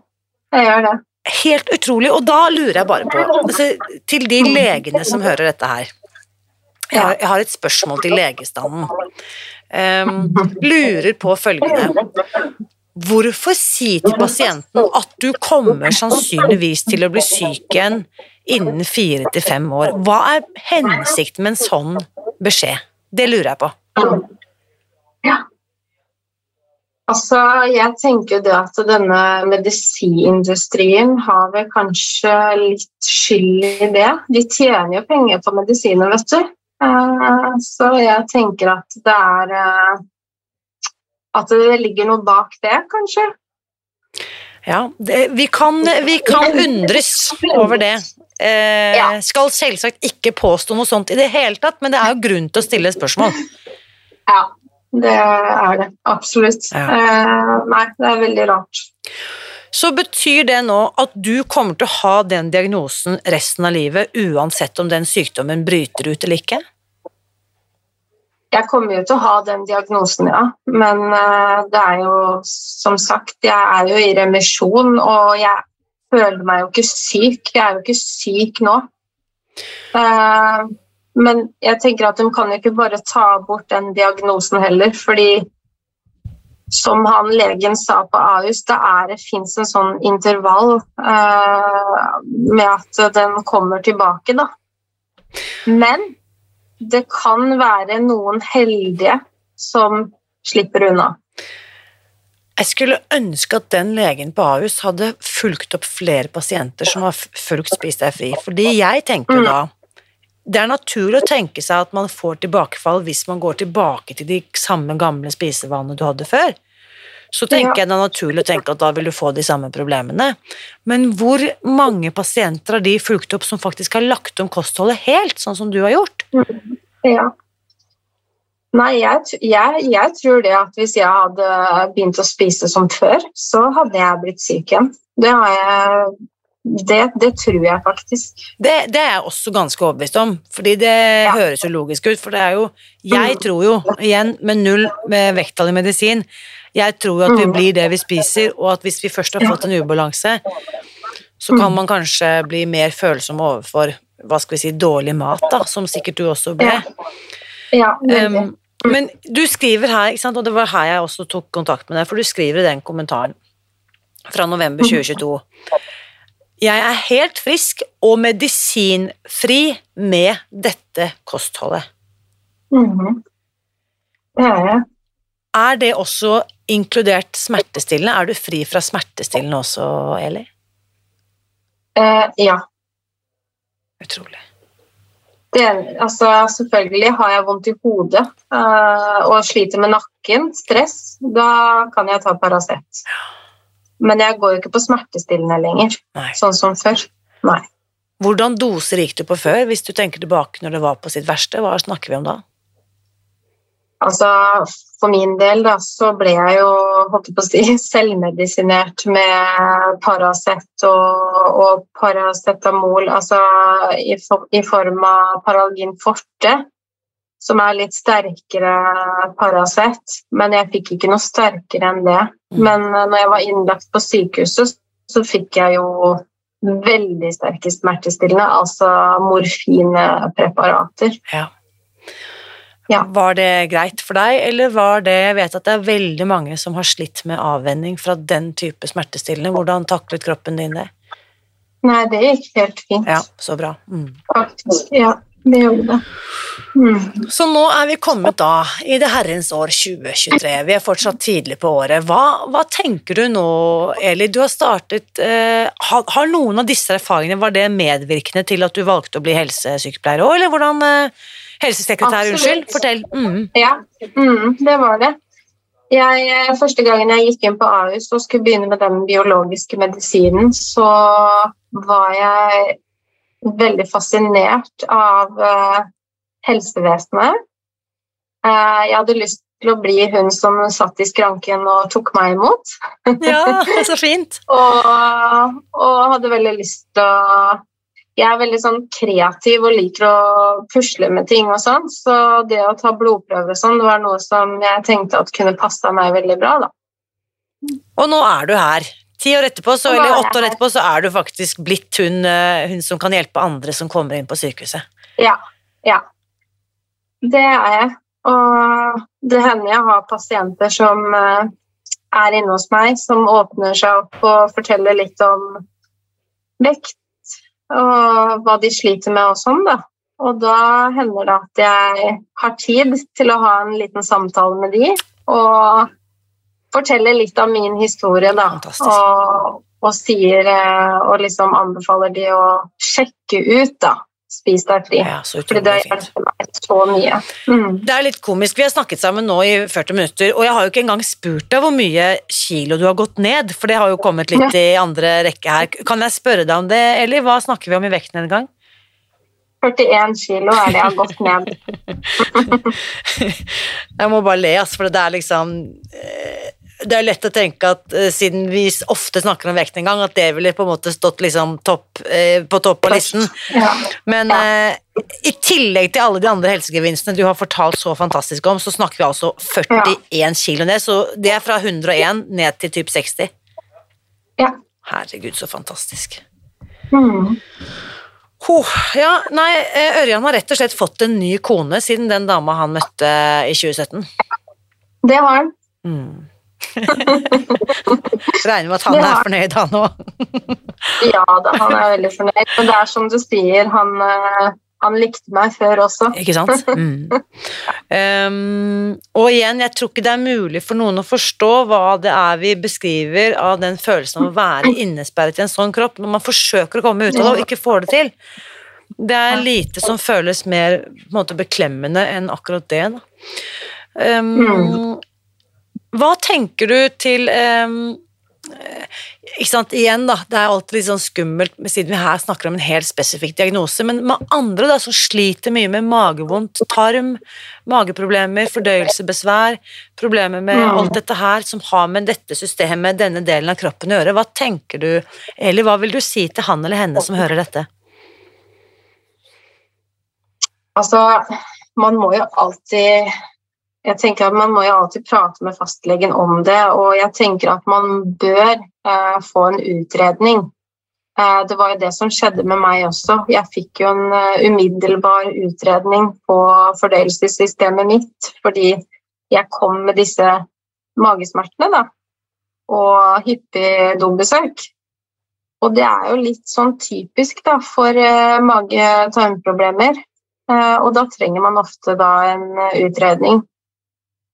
Jeg gjør det. Helt utrolig. Og da lurer jeg bare på, altså, til de legene som hører dette her Jeg har, jeg har et spørsmål til legestanden. Um, lurer på følgende Hvorfor si til pasienten at du kommer sannsynligvis til å bli syk igjen innen fire til fem år? Hva er hensikten med en sånn beskjed? Det lurer jeg på. Altså, jeg tenker det at denne medisinindustrien har vel kanskje litt skyld i det. De tjener jo penger på medisiner, vet du. Eh, Så jeg tenker at det er eh, At det ligger noe bak det, kanskje. Ja, det, vi, kan, vi kan undres over det. Eh, Ja. Skal selvsagt ikke påstå noe sånt i det hele tatt, men det er jo grunn til å stille spørsmål. Ja, det er det. Absolutt. Ja. Eh, nei, det er veldig rart. Så betyr det nå at du kommer til å ha den diagnosen resten av livet, uansett om den sykdommen bryter ut eller ikke? Jeg kommer jo til å ha den diagnosen, ja. Men eh, det er jo som sagt, jeg er jo i remisjon, og jeg føler meg jo ikke syk. Jeg er jo ikke syk nå. Eh, men jeg tenker at de kan jo ikke bare ta bort den diagnosen heller, fordi som han legen sa på Ahus, det, det fins en sånn intervall eh, med at den kommer tilbake, da. Men det kan være noen heldige som slipper unna. Jeg skulle ønske at den legen på Ahus hadde fulgt opp flere pasienter som har fulgt Spis deg fri, fordi jeg tenker jo da det er naturlig å tenke seg at man får tilbakefall hvis man går tilbake til de samme gamle spisevanene du hadde før. så tenker Ja. jeg det er naturlig å tenke at da vil du få de samme problemene. Men hvor mange pasienter har de fulgt opp som faktisk har lagt om kostholdet helt, sånn som du har gjort? Ja. Nei, jeg, jeg, jeg tror det at hvis jeg hadde begynt å spise som før, så hadde jeg blitt syk igjen. Det har jeg Det, det tror jeg faktisk. Det, det er jeg også ganske overbevist om, fordi det høres jo logisk ut. For det er jo Jeg Mm. tror jo, igjen med null med vekttall i medisin, jeg tror jo at vi Mm. blir det vi spiser, og at hvis vi først har fått en ubalanse, så kan man kanskje bli mer følsom overfor hva skal vi si, dårlig mat, da, som sikkert du også ble. Ja. Ja. Um, men du skriver her, ikke sant, og det var her jeg også tok kontakt med deg, for du skriver i den kommentaren fra november 2022. Jeg er helt frisk og medisinfri med dette kostholdet. Mhm. Det er jeg. Er det også inkludert smertestillende? Er du fri fra smertestillende også, Eli? Eh, ja. Utrolig. Det, altså, selvfølgelig har jeg vondt i hodet eh, og sliter med nakken, stress. Da kan jeg ta Paracet. Men jeg går jo ikke på smertestillende lenger, Nei. sånn som før. Nei. Hvordan doser gikk du på før, hvis du tenker tilbake når det var på sitt verste? Hva snakker vi om da? Altså, for min del da, så ble jeg jo holdt på å si, selvmedisinert med Paracet og, og paracetamol, altså i, for, i form av Paralgin forte, som er litt sterkere Paracet, men jeg fikk ikke noe sterkere enn det. Mm. Men eh, når jeg var innlagt på sykehuset, så fikk jeg jo veldig sterke smertestillende, altså morfinpreparater. Ja. Ja. Var det greit for deg, eller var det Jeg vet at det er veldig mange som har slitt med avvenning fra den type smertestillende. Hvordan taklet kroppen din det? Nei, det gikk helt fint. Ja, så bra. Mm. Faktisk. Ja, det gjorde det. Mm. Så nå er vi kommet da i det herrens år 2023. Vi er fortsatt tidlig på året. Hva, hva tenker du nå, Eli? Du har startet eh, har, har noen av disse erfaringene Var det medvirkende til at du valgte å bli helsesykepleier òg, eller hvordan eh, Helsesekretær, Absolutt. unnskyld. Fortell. Mm. Ja, mm, det var det. Jeg, eh, første gangen jeg gikk inn på Ahus og skulle begynne med den biologiske medisinen, så var jeg veldig fascinert av eh, helsevesenet. Eh, jeg hadde lyst til å bli hun som satt i skranken og tok meg imot. Ja, så fint. Og, og hadde veldig lyst til å Jeg er veldig sånn kreativ og liker å pusle med ting og sånn, så det å ta blodprøver og sånn, det var noe som jeg tenkte at kunne passa meg veldig bra, da. Og nå er du her. Ti år etterpå, så, er eller åtte år etterpå, så er du faktisk blitt hun, eh, hun som kan hjelpe andre som kommer inn på sykehuset. Ja. Ja. Det er jeg. Og det hender jeg har pasienter som eh, er inne hos meg, som åpner seg opp og forteller litt om vekt og hva de sliter med og sånn, da. Og da hender det at jeg har tid til å ha en liten samtale med de, og fortelle litt av min historie, da. Og, og sier eh, og liksom anbefaler de å sjekke ut, da. Spis deg fri. Ja, så Fordi det har hjulpet meg så mye. Mm. Det er litt komisk. Vi har snakket sammen nå i 40 minutter, og jeg har jo ikke engang spurt deg hvor mye kilo du har gått ned, for det har jo kommet litt i andre rekke her. Kan jeg spørre deg om det, eller hva snakker vi om i vektnedgang? 41 kilo er det jeg har gått ned. Jeg må bare le, altså, for det er liksom eh, Det er lett å tenke at eh, siden vi ofte snakker om vektnedgang, at det ville på en måte stått liksom topp, eh, på topp av listen. Ja. Men eh, i tillegg til alle de andre helsegevinstene du har fortalt så fantastisk om, så snakker vi altså 41 kilo ned, så det er fra 101 ned til typ 60. ja. Herregud, så fantastisk. Mm. Oh, ja, nei, Ørjan har rett og slett fått en ny kone siden den dama han møtte i 2017. Det har han. Mm. Regner med at han er fornøyd, han òg. Ja da, han er veldig fornøyd. Men det er som du sier, han, eh, han likte meg før også. Ikke sant? Mm. Um, og igjen, jeg tror ikke det er mulig for noen å forstå hva det er vi beskriver av den følelsen av å være innesperret i en sånn kropp, når man forsøker å komme ut av det og ikke får det til. Det er lite som føles mer måte, beklemmende enn akkurat det. Da. Um, Hva tenker du til um, ikke sant, igjen da, Det er alltid litt sånn skummelt siden vi her snakker om en helt spesifikk diagnose, men med andre da, som sliter mye med magevondt, tarm, mageproblemer, fordøyelsesbesvær, problemer med mm. alt dette her som har med dette systemet, denne delen av kroppen å gjøre, hva tenker du, eller hva vil du si til han eller henne som hører dette? Altså, man må jo alltid jeg tenker at Man må jo alltid prate med fastlegen om det, og jeg tenker at man bør eh, få en utredning. Eh, det var jo det som skjedde med meg også. Jeg fikk jo en uh, umiddelbar utredning på fordøyelsessystemet mitt fordi jeg kom med disse magesmertene da, og hyppig dobesøk. Og det er jo litt sånn typisk da, for uh, mage-tarmproblemer. Uh, og da trenger man ofte da en utredning.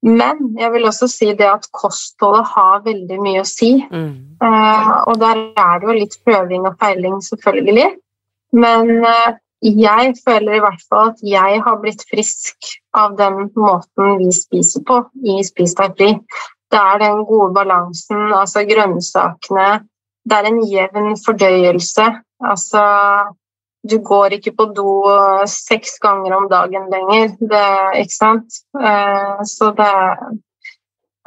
Men jeg vil også si det at kostholdet har veldig mye å si. Mm. Uh, og der er det jo litt prøving og feiling, selvfølgelig. Men uh, jeg føler i hvert fall at jeg har blitt frisk av den måten vi spiser på i Spis deg fri. Det er den gode balansen, altså grønnsakene. Det er en jevn fordøyelse. Altså du går ikke på do seks ganger om dagen lenger, det, ikke sant? Eh, så det er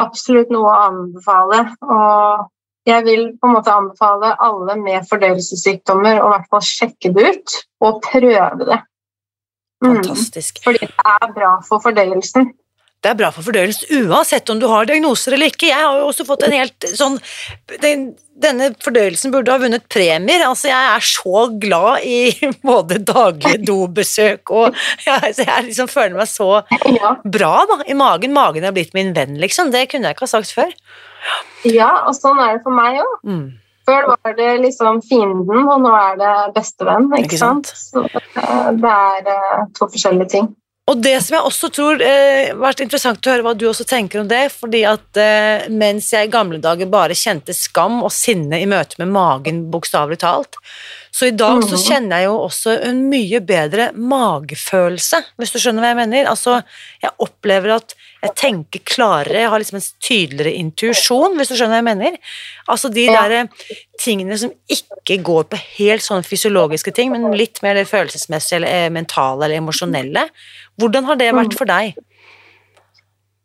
absolutt noe å anbefale. Og jeg vil på en måte anbefale alle med fordøyelsessykdommer å i hvert fall sjekke det ut og prøve det. Mm. Fantastisk. Mm, fordi det er bra for fordøyelsen det er bra for fordøyelsen uansett om du har diagnoser eller ikke. Jeg har jo også fått en helt sånn den, Denne fordøyelsen burde ha vunnet premier. Altså, jeg er så glad i både daglige dobesøk og jeg, jeg liksom føler meg så bra da, i magen. Magen er blitt min venn, liksom. Det kunne jeg ikke ha sagt før. Ja, og sånn er det for meg òg. Mm. Før var det liksom fienden, og nå er det bestevenn. Ikke, ikke sant? sant? Så det er eh, to forskjellige ting. Og det som jeg også tror eh, vært interessant å høre hva du også tenker om det, fordi at eh, mens jeg i gamle dager bare kjente skam og sinne i møte med magen, bokstavelig talt, så i dag så mhm. kjenner jeg jo også en mye bedre magefølelse, hvis du skjønner hva jeg mener. Altså, jeg opplever at jeg tenker klarere, jeg har liksom en tydeligere intuisjon, hvis du skjønner hva jeg mener. Altså de der eh, tingene som ikke går på helt sånne fysiologiske ting, men litt mer det følelsesmessige eller mentale eller emosjonelle. Hvordan har det vært mm. for deg?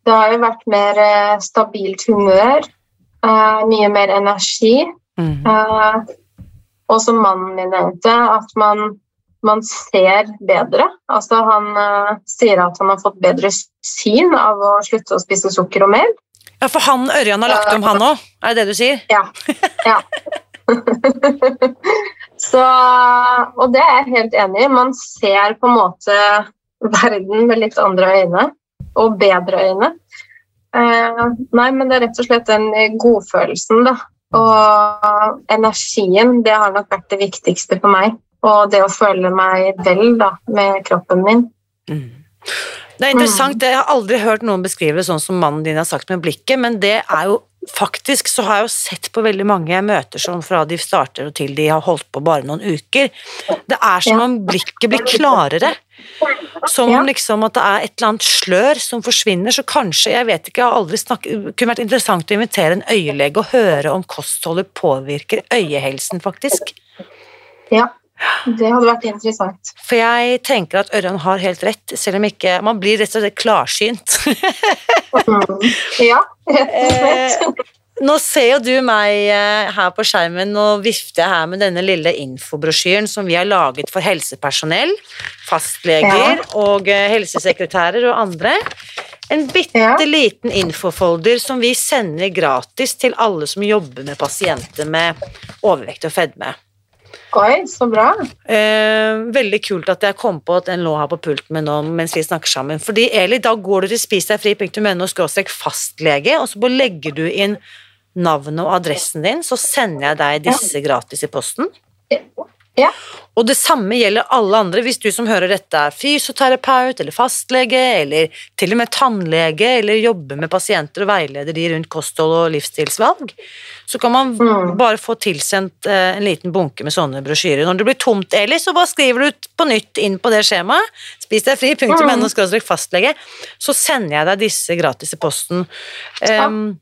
Det har jo vært mer uh, stabilt humør, mye mer energi. Mm. Og som mannen min nevnte, at man, man ser bedre. Altså han sier at han har fått bedre syn av å slutte å spise sukker og mel. Ja, for han Ørjan har lagt om, han òg? Er det det du sier? Ja. ja. Så, og det er jeg helt enig i. Man ser på en måte verden med litt andre øyne, og bedre øyne. Eh, nei, men det er rett og slett den godfølelsen, da. Og energien, det har nok vært det viktigste for meg. Og det å føle meg vel da, med kroppen min. Mm. Det er interessant, jeg har aldri hørt noen beskrive det sånn som mannen din har sagt med blikket, men det er jo faktisk så har jeg jo sett på veldig mange jeg møter som fra de starter og til de har holdt på bare noen uker. Det er som om blikket blir klarere. Som om liksom at det er et eller annet slør som forsvinner, så kanskje, jeg vet ikke, jeg har aldri snakket kunne vært interessant å invitere en øyelege og høre om kostholdet påvirker øyehelsen, faktisk. Ja. Det hadde vært interessant. For jeg tenker at Ørjan har helt rett, selv om ikke Man blir rett og slett klarsynt. mm. Ja, rett og slett. Eh, nå ser jo du meg eh, her på skjermen, og vifter jeg her med denne lille infobrosjyren som vi har laget for helsepersonell, fastleger ja. og eh, helsesekretærer og andre. En bitte liten infofolder som vi sender gratis til alle som jobber med pasienter med overvekt og fedme. Oi, så bra. Eh, veldig kult at jeg kom på at den lå her på pulten min nå mens vi snakker sammen. Fordi Eli, da går du til spisdegfri.no fastlege, og så legger du inn navnet og adressen din, så sender jeg deg disse gratis i posten. Ja. Og det samme gjelder alle andre. Hvis du som hører dette er fysioterapeut eller fastlege eller til og med tannlege eller jobber med pasienter og veileder de rundt kosthold og livsstilsvalg, så kan man Mm. bare få tilsendt eh, en liten bunke med sånne brosjyrer. Når det blir tomt, Eli, så bare skriver du på nytt inn på det skjemaet. Spis deg fri, punktum Mm. Fastlege. Så sender jeg deg disse gratis i posten. Ja. Um.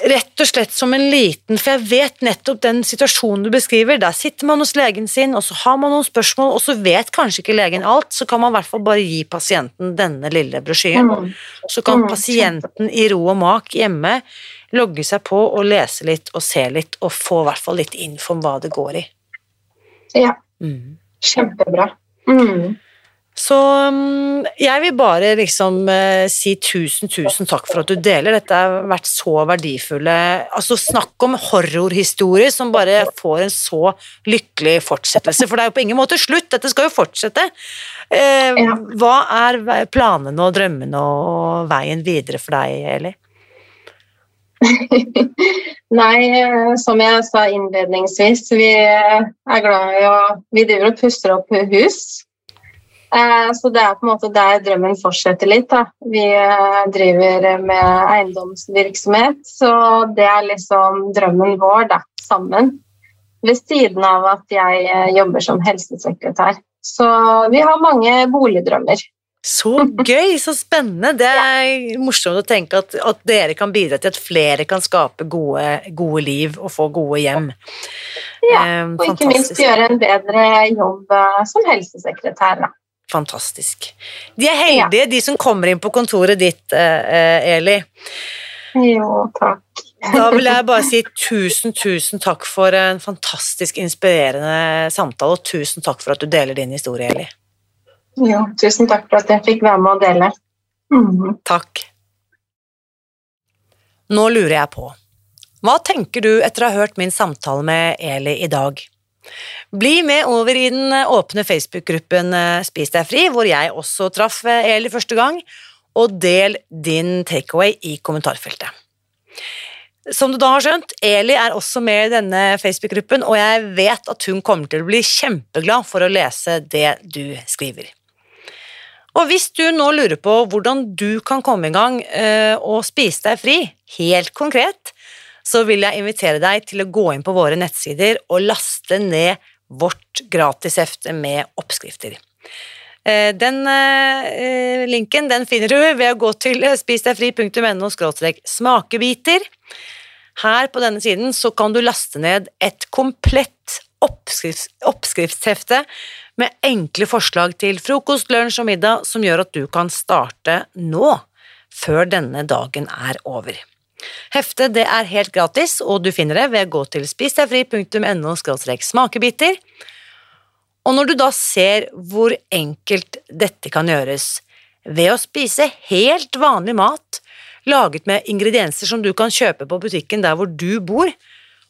Rett og slett som en liten, for jeg vet nettopp den situasjonen du beskriver. Der sitter man hos legen sin, og så har man noen spørsmål, og så vet kanskje ikke legen alt, så kan man i hvert fall bare gi pasienten denne lille brosjyren. Mm. Så kan Mm, pasienten i ro og mak hjemme logge seg på og lese litt og se litt, og få i hvert fall litt info om hva det går i. Ja, Mm. kjempebra. Mm. Så mm, jeg vil bare liksom eh, si tusen, tusen takk for at du deler. Dette har vært så verdifulle Altså, snakk om horrorhistorier som bare får en så lykkelig fortsettelse, for det er jo på ingen måte slutt. Dette skal jo fortsette. Eh, Hva er planene og drømmene og veien videre for deg, Eli? Nei, eh, som jeg sa innledningsvis, vi er glad i å Vi driver og puster opp hus. Eh, Så det er på en måte der drømmen fortsetter litt. Da. Vi eh, driver med eiendomsvirksomhet, så det er liksom drømmen vår, da, sammen. Ved siden av at jeg eh, jobber som helsesekretær. Så vi har mange boligdrømmer. Så gøy, så spennende. Det er morsomt å tenke at, at dere kan bidra til at flere kan skape gode, gode liv og få gode hjem. Ja, Og ikke minst gjøre en bedre jobb som helsesekretær. Da. Fantastisk. De er heldige, de som kommer inn på kontoret ditt, eh, eh, Eli. Jo, takk. Da vil jeg bare si tusen, tusen takk for en fantastisk inspirerende samtale, og tusen takk for at du deler din historie, Eli. Jo, tusen takk for at jeg fikk være med å dele. Mm. Takk. Nå lurer jeg på, hva tenker du etter å ha hørt min samtale med Eli i dag? Bli med over i den åpne Facebook-gruppen eh, Spis deg fri, hvor jeg også traff eh, Eli første gang, og del din takeaway i kommentarfeltet. Som du da har skjønt, Eli er også med i denne Facebook-gruppen, og jeg vet at hun kommer til å bli kjempeglad for å lese det du skriver. Og hvis du nå lurer på hvordan du kan komme i gang eh, og spise deg fri, helt konkret, så vil jeg invitere deg til å gå inn på våre nettsider og laste ned vårt gratishefte med oppskrifter. Eh, Den eh, linken den finner du ved å gå til spisdegfri.no smakebiter. Her på denne siden så kan du laste ned et komplett oppskrifts oppskriftshefte med enkle forslag til frokost, lunsj og middag som gjør at du kan starte nå, før denne dagen er over. Heftet det er helt gratis, og du finner det ved å gå til spisdegfri.no smakebiter. Og når du da ser hvor enkelt dette kan gjøres, ved å spise helt vanlig mat, laget med ingredienser som du kan kjøpe på butikken der hvor du bor,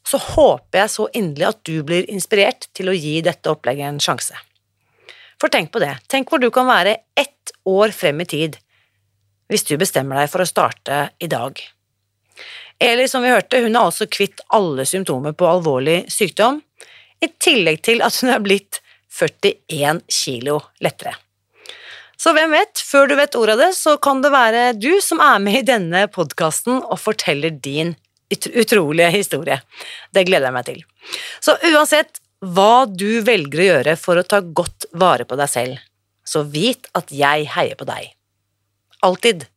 så håper jeg så inderlig at du blir inspirert til å gi dette opplegget en sjanse. For tenk på det, tenk hvor du kan være ett år frem i tid hvis du bestemmer deg for å starte i dag. Eli, som vi hørte, hun er altså kvitt alle symptomer på alvorlig sykdom, i tillegg til at hun er blitt 41 kilo lettere. Så hvem vet, før du vet ordet av det, så kan det være du som er med i denne podkasten og forteller din utrolige historie. Det gleder jeg meg til. Så uansett hva du velger å gjøre for å ta godt vare på deg selv, så vit at jeg heier på deg. Alltid.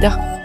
Reminder.